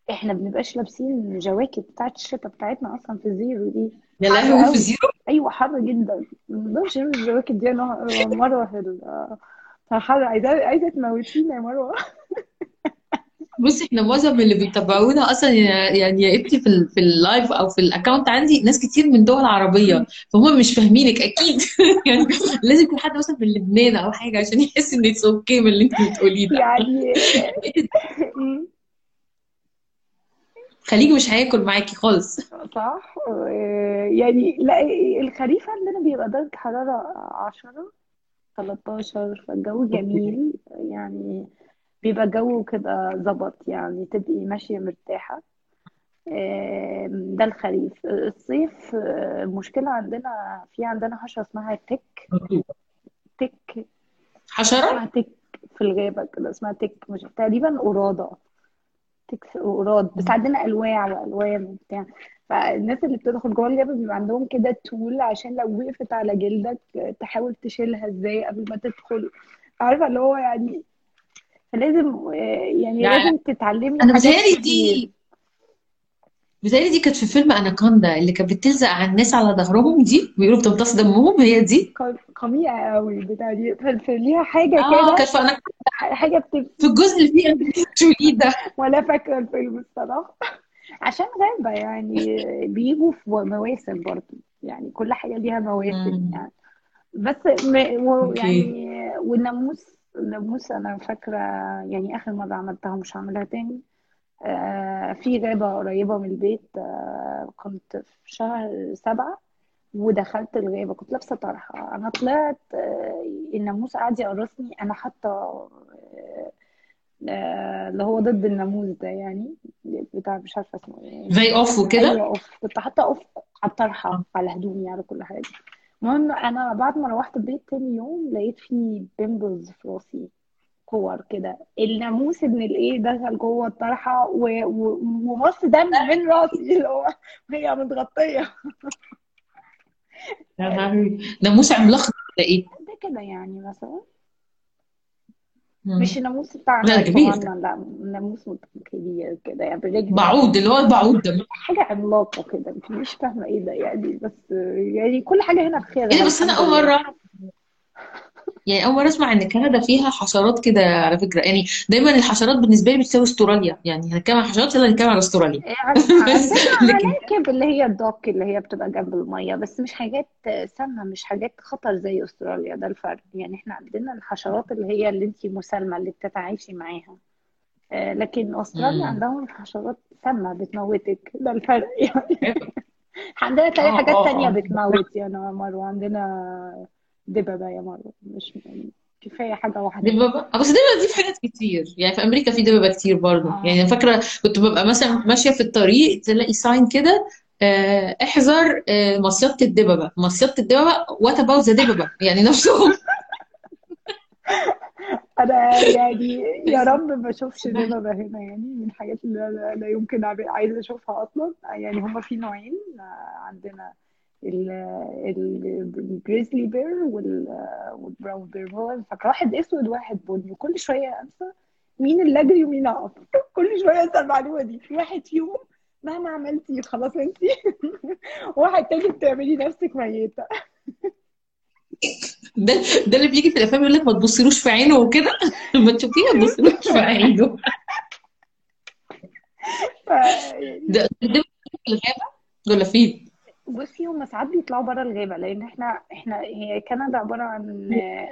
إحنا ما بنبقاش لابسين جواكت بتاعت الشتاء بتاعتنا أصلا في ال zero دي. يا لهوي في قوي. zero أيوه حر جدا. ما نقدرش نلبس الجواكت دي أنا مروه في ال- في حر. عايزه عايزة تموتينا يا مروة. بصي إحنا معظم اللي بيتابعونا أصلا يعني يا إبني في في ال live أو في ال account عندي ناس كتير من دول عربية. فهم مش فاهمينك أكيد. يعني لازم يكون حد مثلا من لبنان أو حاجة عشان يحس إن it's okay من اللي أنت بتقوليه ده. يعني. خليجي مش هياكل معاكي خالص. صح؟ يعني لا الخريف عندنا بيبقى درجة حرارة عشرة 13 فالجو جميل. يعني بيبقى جو كده ظبط يعني تبقي ماشية مرتاحة. ده الخريف. الصيف آه، المشكلة عندنا في عندنا حشرة اسمها تك. تك. حشرة؟ اسمها تك في الغابة كده اسمها تك مش تقريبا قرادة تك قراد بس عندنا أنواع وألوان وبتاع فالناس اللي بتدخل جوه الغابة بيبقى عندهم كده تول عشان لو وقفت على جلدك تحاول تشيلها إزاي قبل ما تدخل. عارفة اللي هو يعني فلازم آه، يعني يعني لازم تتعلمي أنا بتهيألي دي بتهيألي دي كانت في فيلم أناكوندا اللي كانت بتلزق على الناس على ظهرهم دي بيقولوا بتمتص دمهم هي دي. ق- قميئة قوي بتاع دي. ليها حاجة آه كده. كانت في أناكوندا. حاجة بت... في الجزء اللي فيه جولي ده؟ ولا فاكرة الفيلم الصراحة. عشان غابة يعني بيجوا في مواسم برضه. يعني كل حاجة ليها مواسم. يعني. بس م... و... يعني والناموس الناموس أنا فاكرة يعني آخر مرة عملتها مش هعملها تاني. آه في غابة قريبة من البيت آه كنت في شهر سبعة ودخلت الغابة كنت لابسة طرحة. أنا طلعت آه الناموس قعد يقرصني آه آه، اللي هو ضد الناموس ده يعني بتاع مش عارفة اسمه إيه. زي أوف وكده؟ أيوه أوف. كنت حاطة أوف على الطرحة على هدومي على كل حاجة. المهم أنا بعد ما روحت البيت تاني يوم لقيت فيه بيمبلز في راسي كور كده. الناموس ابن الإيه دخل جوه الطرحة ومص دم من راسي اللي هو هي متغطية. ناموس عملاق ولا إيه؟ ده كده يعني مثلا. مش الناموس بتاعنا لا كبير. لا ناموس كبير كده يعني برجل بعوض اللي هو البعوض ده. حاجة عملاقة كده مش فاهمة إيه ده يعني بس يعني كل حاجة هنا بخير. إيه بس أنا أول مرة أعرف يعني أول مرة أسمع إن كندا فيها حشرات كده على فكرة. يعني دايما الحشرات بالنسبة لي بتساوي أستراليا. يعني هنتكلم عن حشرات يلا نتكلم عن أستراليا. عناكب اللي هي الدوك اللي هي بتبقى جنب المية. بس مش حاجات سامة مش حاجات خطر زي أستراليا. ده الفرق. يعني إحنا عندنا الحشرات اللي هي اللي أنتي مسالمة اللي بتتعايشي معاها. آه، لكن أستراليا مم. عندهم حشرات سامة بتموتك. ده الفرق. يعني عندنا تاني آه حاجات آه تانية بتموت. يعني يا مروة دببة يا مروة مش كفاية حاجة واحدة. دببة آه، بس دببة دي في حاجات كتير. يعني في أمريكا في دببة كتير برضو يعني آه أنا فاكرة كنت ببقى مثلا ماشية في الطريق تلاقي sign كده آه، احذر آه، مصيدة الدببة مصيدة الدببة what about the دببة يعني نفسهم. أنا يعني يا رب ما أشوفش دببة هنا. يعني من الحاجات اللي أنا لا يمكن عايزة أشوفها أصلا. يعني هما في نوعين آه، عندنا ال grizzly bear وال brown bear هو فاكر واحد أسود وواحد بني وكل شوية أنسى مين اللي اجري ومين اقف كل شوية أنسى المعلومة دي. في واحد فيهم مهما عملتي خلاص أنتي واحد تاني بتعملي نفسك ميتة. ده ده اللي بيجي في الأفلام يقول لك ما تبصيلوش في عينه وكده. لما تشوفيه ما تبصيلوش في عينه. ده في الغابة ولا فين؟ بصي هم ساعات بيطلعوا بره الغابة لأن إحنا إحنا هي كندا عبارة عن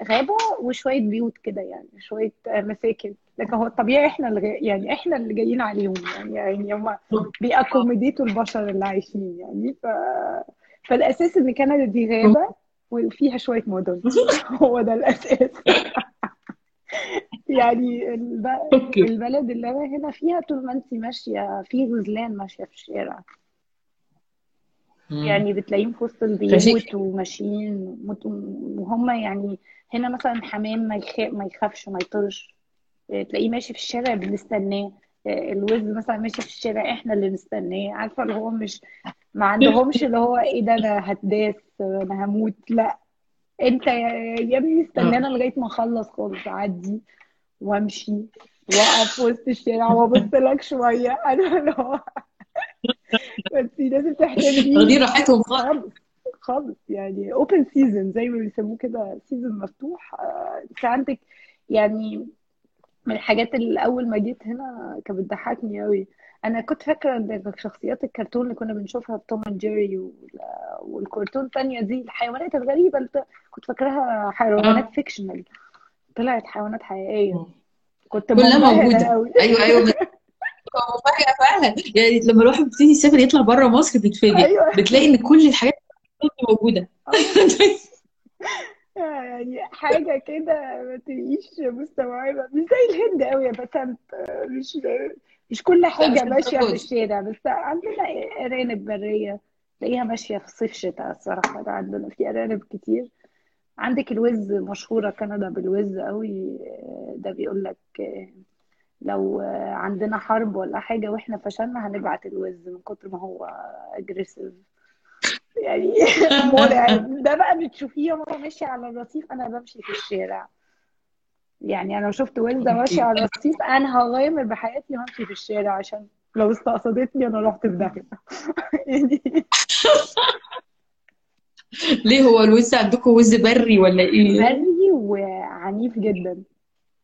غابة وشوية بيوت كده يعني شوية مساكن. لكن هو الطبيعي إحنا الغ... يعني إحنا اللي جايين عليهم يعني يعني هم بيأكوميديتوا البشر اللي عايشين يعني. ف... فالأساس إن كندا دي غابة وفيها شوية مدن. هو ده الأساس. يعني الب... البلد اللي أنا هنا فيها طول ما أنت ماشية في غزلان ماشية في الشارع. يعني بتلاقيهم في وسط البيوت وماشيين وهم يعني هنا مثلا حمام ما يخ... ما يخافش ما يطرش. إيه، تلاقيه ماشي في الشارع بنستناه إيه، الوز مثلا ماشي في الشارع إحنا اللي نستناه عارفة اللي هو مش ما عندهمش اللي هو إيه ده أنا هتداس أنا هموت. لا. أنت يا ابني استنانا لغاية ما أخلص خالص. اعدي وأمشي. وأقف في وسط الشارع وأبص لك شوية. أنا اللي هو بس لازم تحترميه واخدين راحتهم خالص خالص. يعني open season زي ما بيسموه كده season مفتوح. آه، انت عندك يعني من الحاجات اللي أول ما جيت هنا كانت بتضحكني قوي أنا كنت فاكرة إن شخصيات الكرتون اللي كنا بنشوفها في توم and جيري وال- والكرتون التانية دي الحيوانات الغريبة اللي كنت فاكراها حيوانات فيكشنال طلعت حيوانات حقيقية. كنت كلها قوي أيوه أيوه. هو فعلا. يعني لما الواحد بيبتدي يسافر يطلع بره مصر بيتفاجئ. أيوه. بتلاقي إن كل الحاجات اللي موجودة. يعني حاجة كده ما تبقيش مستوعبة مش زي الهند قوي يا بسنت مش مش كل حاجة ماشية في الشارع بس عندنا أرانب برية. تلاقيها ماشية في صيف شتاء الصراحة. ده عندنا في أرانب كتير. عندك الوز مشهورة كندا بالوز قوي ده بيقول لك لو عندنا حرب ولا حاجة وإحنا فشلنا هنبعت الوز من كتر ما هو اجريسيف يعني مرعب ده بقى بتشوفيه وهو ماشي على الرصيف أنا بمشي في الشارع. يعني أنا لو شفت وزة ماشية على الرصيف أنا هغامر بحياتي وهمشي في الشارع عشان لو استقصدتني أنا رحت في داهية. يعني ليه هو الوز عندكم وز بري ولا إيه؟ بري وعنيف جدا.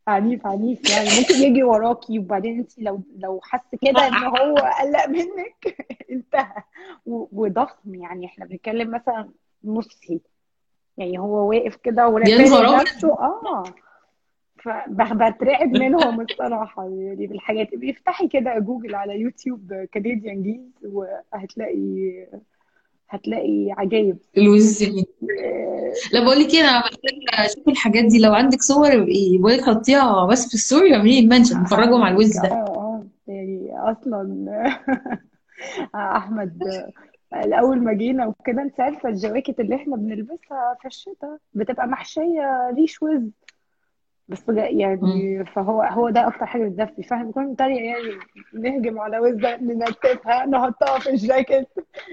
عنيف عنيف يعني. ممكن يجي وراكي وبعدين انت لو لو حس كده ان هو قلق منك انتهى. وضخم يعني. إحنا بنتكلم مثلا نصي يعني هو واقف كده ابيض نفسه. آه. فبترعب منهم الصراحة يعني بالحاجات بيفتحي كده جوجل على يوتيوب Canadian geese وهتلاقي هتلاقي عجايب. الوز. آه، لا بقول لك إيه أنا محتاجه أشوف الحاجات دي. لو عندك صور ابقي بقول لك حطيها بس في ال story واعملي لي mention مع الوز آه ده. آه يعني أصلا أحمد الأول ما جينا وكده أنت عارفة الجواكت اللي إحنا بنلبسها في الشتاء بتبقى محشية ريش وز. بس. يعني فهو هو ده أكتر حاجة بتدفي فاحنا بنكون نتريق يعني نهجم على وزة ننتفها نحطها في الجاكيت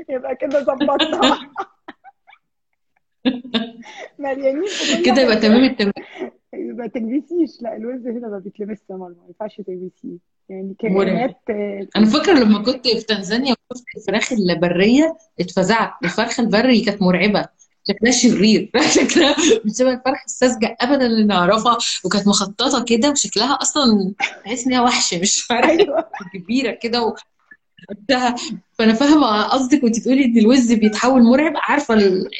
يبقى كده ظبطنا مليانين كل كده يبقى تمام. التمام ما تلبسيش لا الوز هنا ما بيتلبسش يا مرة ما ينفعش تلبسيه. يعني آه، أنا فاكرة لما كنت في تنزانيا وشفت الفراخ البرية اتفزعت الفرخة البري كانت مرعبة. شكلها شرير. شكلها مش شبه الفرخه الساذجة ابدا اللي نعرفها. وكانت مخططة كده وشكلها أصلا تحس ان هي وحش مش فرخه أيوه. كبيرة كده وقتها. فأنا فاهمة قصدك وانت بتقولي إن الوز بيتحول مرعب. عارفة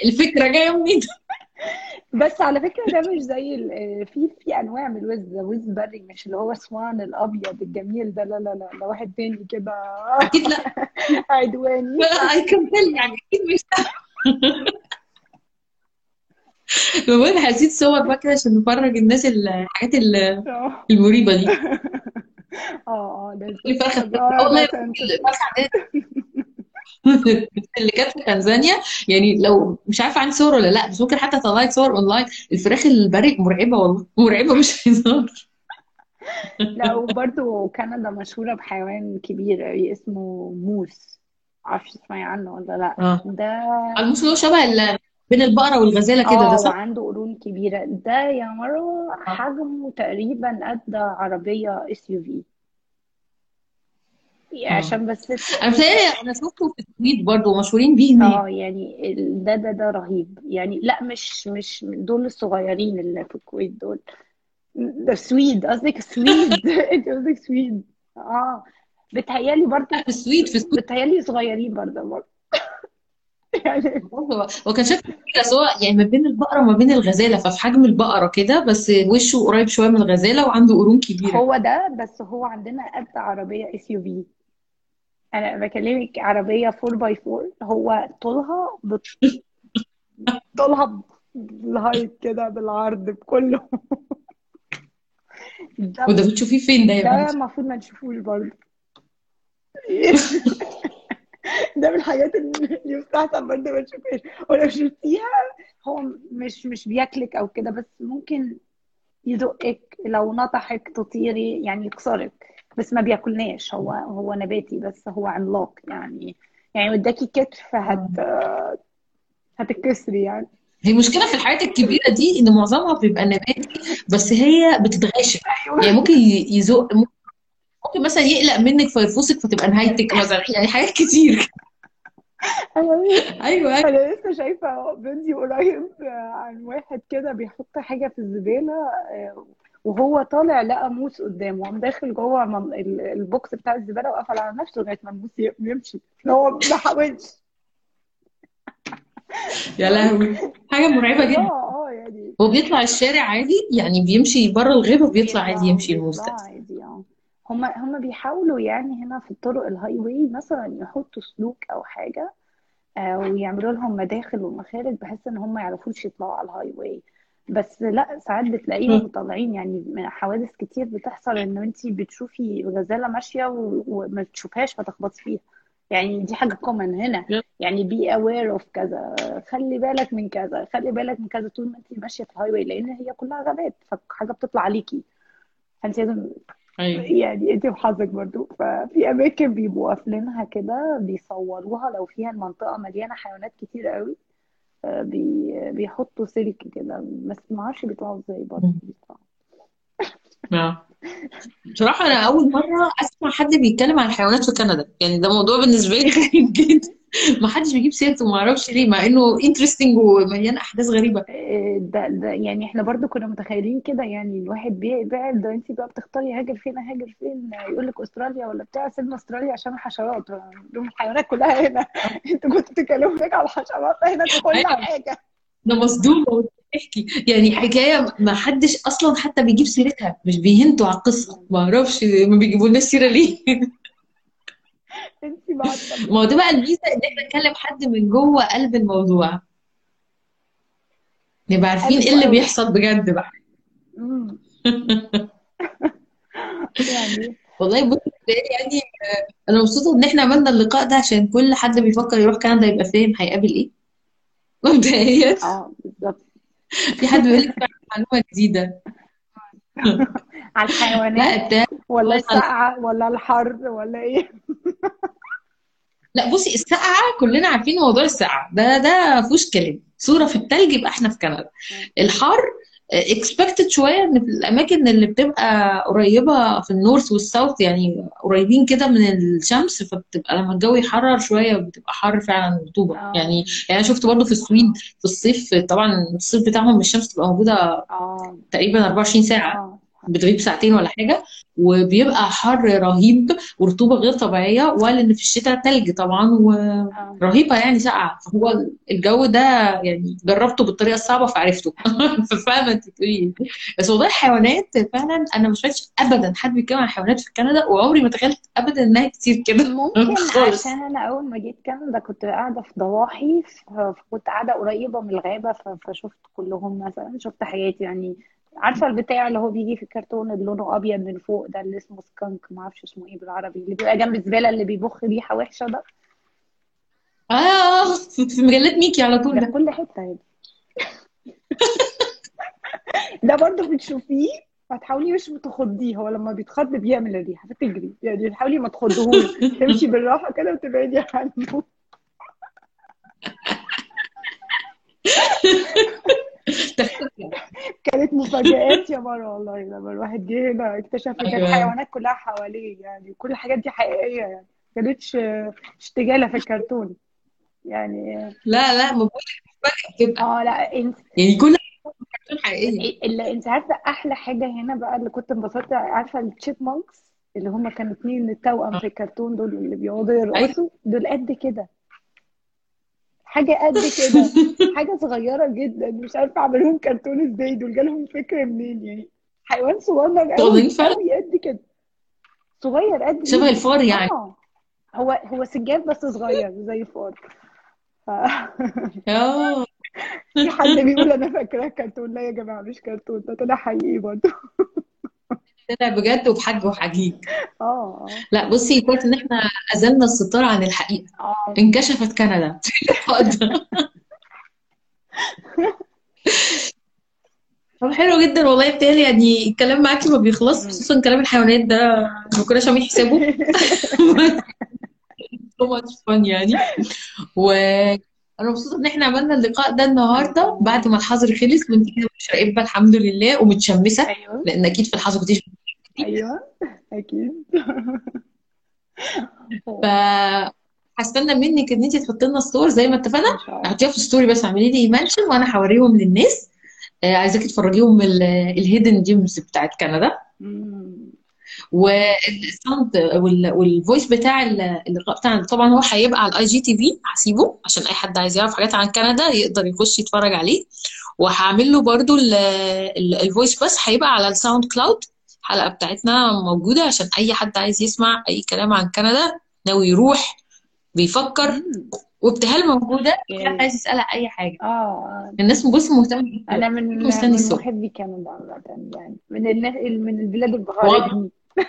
الفكرة جاية منين؟ بس على فكرة ده مش زي في في أنواع من الوز. وز بري مش اللي هو سوان الأبيض الجميل ده. لا لا لا ده واحد تاني كده. أكيد لا. عدواني. اي كان يعني أكيد مش بقول هزيد صور بقى كده عشان نفرج الناس الحاجات ال- آه. المريبة دي. آه آه ده الفرخه آه والله الفرخه اللي كانت في تنزانيا يعني لو مش عارفة عندي صور ولا لا بس ممكن حتى اطلع لك صور اونلاين الفراخ البري مرعبة والله. مرعبة مش هزار. لا وبرضه كندا مشهورة بحيوان كبير قوي اسمه moose. معرفش تسمعي عنه ولا لا. آه. ده ال moose اللي هو شبه بين البقرة والغزالة كده ده آه صح؟ وعنده قرون كبيرة. ده يا مرة آه حجمه تقريبا قد عربية SUV عشان بس أنا أنا شفته في السويد برضه مشهورين بيه هناك. آه يعني ده ده ده رهيب. يعني لا مش مش دول الصغيرين اللي في الكويت دول. ده السويد قصدك السويد انت قصدك سويد. آه بتهيألي برضه في السويد في السويد. بتهيألي صغيرين برضه برضه. يعني. هو هو كان شكله كده سواء يعني ما بين البقرة وما بين الغزالة ففي حجم البقرة كده بس وشه قريب شوية من الغزالة وعنده قرون كبيرة. هو ده بس هو عندنا قد عربية SUV أنا بكلمك عربية 4 by 4 هو طولها بت- طولها بالهايت كده بالعرض بكله. ده وده بتشوفيه فين ده يا ده؟ المفروض ما نشوفوش برضه. ده من الحاجات اللي يستحسن برضه ما تشوفهاش ولو شفتيها هو مش مش بياكلك أو كده بس ممكن يزقك لو نطحك تطيري يعني يكسرك. بس ما بياكلناش هو هو نباتي بس هو عملاق يعني يعني وداكي كتف هت هتتكسري يعني. هي مشكلة في الحاجات الكبيرة دي إن معظمها بيبقى نباتي بس هي بتتغاشم. يعني ممكن يزق ممكن مثلا يقلق منك فيرفصك فتبقى نهايتك مثلا. يعني حاجات كتير. أنا أيوه أيوه. أنا لسه شايفة فيديو قريب عن واحد كده بيحط حاجة في الزبالة آه، وهو طالع لقى موس قدامه قام داخل جوه من- ال box بتاع الزبالة وقفل على نفسه لغاية ما ال moose يمشي. هو ما حاولش. يا لهوي. حاجة مرعبة جدا. آه آه يعني هو بيطلع الشارع عادي؟ يعني بيمشي بره الغابه بيطلع عادي يمشي ال moose ده. عادي آه. هم هم بيحاولوا يعني هنا في الطرق ال highway مثلا يحطوا سلوك أو حاجة آه، ويعملوا لهم مداخل ومخارج بحيث إن هم ما يعرفوش يطلعوا على ال highway بس لأ ساعات بتلاقيهم طالعين يعني من حوادث كتير بتحصل إن انت بتشوفي غزالة ماشية وما تشوفهاش فتخبطي فيها. يعني دي حاجة common هنا. يعني be aware of كذا. خلي بالك من كذا. خلي بالك من كذا طول ما انت ماشية في ال highway لأن هي كلها غابات فحاجة بتطلع عليكي. فانت لازم أيوه. يعني انت وحظك برضو. ففي أماكن بيبقوا قافلينها كده بيصوروها لو فيها المنطقة مليانة حيوانات كتير قوي آه، بي بيحطوا سلك كده. بس ما أعرفش بيطلعوا إزاي برضه بيطلعوا. آه. بصراحة أنا أول مرة أسمع حد بيتكلم عن الحيوانات في كندا. يعني ده موضوع بالنسبة لي غريب جدا. ما حدش بيجيب سيرته ما أعرفش ليه مع إنه interesting ومليان أحداث غريبة. آه، ده ده يعني إحنا برضو كنا متخيلين كده يعني الواحد بي- بيعد ده انت بقى بتختاري هاجر فين هاجر فين؟ يقول لك أستراليا ولا بتاع؟ سيبنا أستراليا عشان الحشرات الحيوانات كلها هنا. أنتوا كنتوا تتكلموا هناك على الحشرات هنا كل أيوة. حاجة. مصدومة وأنت بتحكي يعني حكاية ما حدش أصلا حتى بيجيب سيرتها مش بيهنتوا على القصة. ما أعرفش ما بيجيبوا لنا السيرة ليه. انت ما هو ده بقى الميزة إن إحنا نكلم حد من جوه قلب الموضوع. نبقى عارفين قلبه اللي بيحصل بجد بقى. يعني والله بص يعني أنا مبسوطة إن إحنا عملنا اللقاء ده عشان كل حد بيفكر يروح كندا يبقى فاهم هيقابل إيه. مبدئيا. آه بالظبط. في حد بيقول لك معلومة جديدة. على لا الحيوانات ولا السقعة ولا الحر ولا إيه؟ لا بصي السقعة كلنا عارفين موضوع السقعة. ده ده مفيهوش كلام. صورة في التلج يبقى إحنا في كندا. الحر expected شوية إن في الأماكن اللي بتبقى قريبة في ال north وال south يعني قريبين كده من الشمس فبتبقى لما الجو يحرر شوية بتبقى حر فعلا رطوبة. آه. يعني يعني أنا شفت برضو في السويد في الصيف طبعا الصيف بتاعهم الشمس تبقى موجودة آه. تقريبا 24 ساعة. بتغيب ساعتين ولا حاجة وبيبقى حر رهيب ورطوبة غير طبيعية وقال إن في الشتاء تلج طبعا ورهيبه يعني ساقعة. فهو الجو ده يعني جربته بالطريقة الصعبة فعرفته. ففاهمه أنت بتقولي إيه بس والله الحيوانات فعلا أنا ما سمعتش ابدا حد بيتكلم عن الحيوانات في كندا وعمري ما تخيلت ابدا إنها كتير كده. ممكن عشان أنا أول ما جيت كندا كنت قاعدة في ضواحي فكنت قاعدة قريبة من الغابة فشفت كلهم مثلا شفت حاجات يعني عارفة البتاع اللي هو بيجي في الكرتون اللي لونه أبيض من فوق ده اللي اسمه سكانك ما أعرفش اسمه إيه بالعربي اللي بيبقى جنب الزبالة اللي بيبخ ريحه وحشة ده. آه في مجلات ميكي على طول ده كل حتة يعني. ده برضه بتشوفيه هتحاولي مش تخضيه هو لما بيتخض بيعمل الريحه فتجري يعني تحاولي ما تخضهوش تمشي بالراحة كده وتبعدي عنه. كانت مفاجآت يا مرة والله لما الواحد جه هنا اكتشف إن أيوه. الحيوانات كلها حواليه يعني كل الحاجات دي حقيقية يعني ما كانتش اشتغالة في الكرتون يعني. لا لا مفاجأة بتبقى آه لا انت يعني كل حاجة حقيقية. اللي أنت عارفة أحلى حاجة هنا بقى اللي كنت انبسطت عارفة ال chipmunks اللي هم كانوا اتنين التوأم في الكرتون دول اللي بيقعدوا يرقصوا؟ دول قد كده. حاجة قد كده حاجة صغيرة جدا مش عارفة أعملهم كرتون إزاي دول جالهم فكرة منين يعني. حيوان صغير صغيرين قوي قوي قد كده. صغير قد شبه ايدي الفار يعني. آه. هو هو سجاد بس صغير زي الفار ف... آه. في حد بيقول أنا فاكراه كرتون؟ لا يا جماعة مش كرتون ده طلع حقيقي برضه. طلع بجد وبحج وحجيج. آه. لا بصي كويس إن إحنا أزلنا الستار عن الحقيقة. آه. انكشفت كندا. طب حلو جدا والله بتهيألي يعني الكلام معاكي ما بيخلص مم. خصوصا كلام الحيوانات ده ما كناش عاملين حسابه يعني. وأنا مبسوطة إن إحنا عملنا اللقاء ده النهارده بعد ما الحظر خلص وانت كده مش راقبه الحمد لله ومتشمسة أيوه. لأن أكيد في الحظر كنتيش أيوه أكيد. ف هستنى منك إن انت تحطي لنا story زي ما اتفقنا. إن شاء الله. حطيها في story بس اعملي لي mention وأنا هوريهم للناس. آه، عايزاكي تفرجيهم ال hidden gems بتاعت كندا. وال sound وال- وال voice بتاع ال- اللقاء بتاعنا طبعا هو هيبقى على ال IGTV هسيبه عشان أي حد عايز يعرف حاجات عن كندا يقدر يخش يتفرج عليه. وهعمل له برضو ال voice بس هيبقى على ال SoundCloud الحلقة بتاعتنا موجودة عشان أي حد عايز يسمع أي كلام عن كندا ناوي يروح بيفكر. وابتهال حد okay عايز يسألها أي حاجة. آه آه. الناس بص مهتمة جدا. أنا من مستني من محبي كندا يعني من الناس من البلاد اللي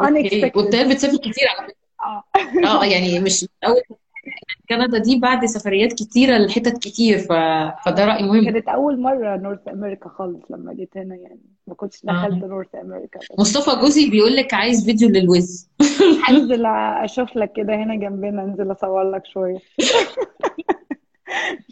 okay unexpected. وابتهال بتسافر كتير على فكرة. آه. آه يعني مش أول كندا دي بعد سفريات كتيرة لحتت كتير ف... فده رأي مهم. كانت أول مرة North America خالص لما جيت هنا يعني. ما كنتش دخلت آه. North America بس مصطفى جوزي بيقول لك عايز فيديو للوز. هنزل أشوف لك كده هنا جنبنا أنزل أصور لك شوية.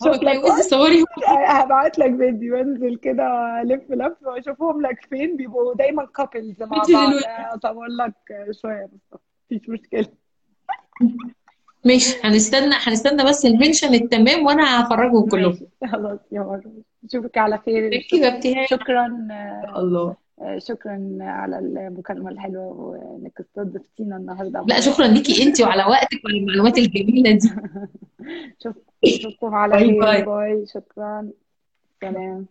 هو شوف لك وز صوري هبعت لك فيديو انزل كده الف لف وأشوفهم لك فين. بيبقوا دايما couples مع بعض. أصور لك شوية بس مفيش مشكلة. ماشي هنستنى هنستنى بس ال mention التمام وأنا هفرجهم كلهم. خلاص يا مرة اشوفك على خير. شكرا الله. شكرا على المكالمة الحلوة وإنك استضفتينا النهارده. لا شكرا ليكي انت وعلى وقتك وعلى المعلومات الجميلة دي. اشوفكم على bye خير. bye. bye شكرا. سلام.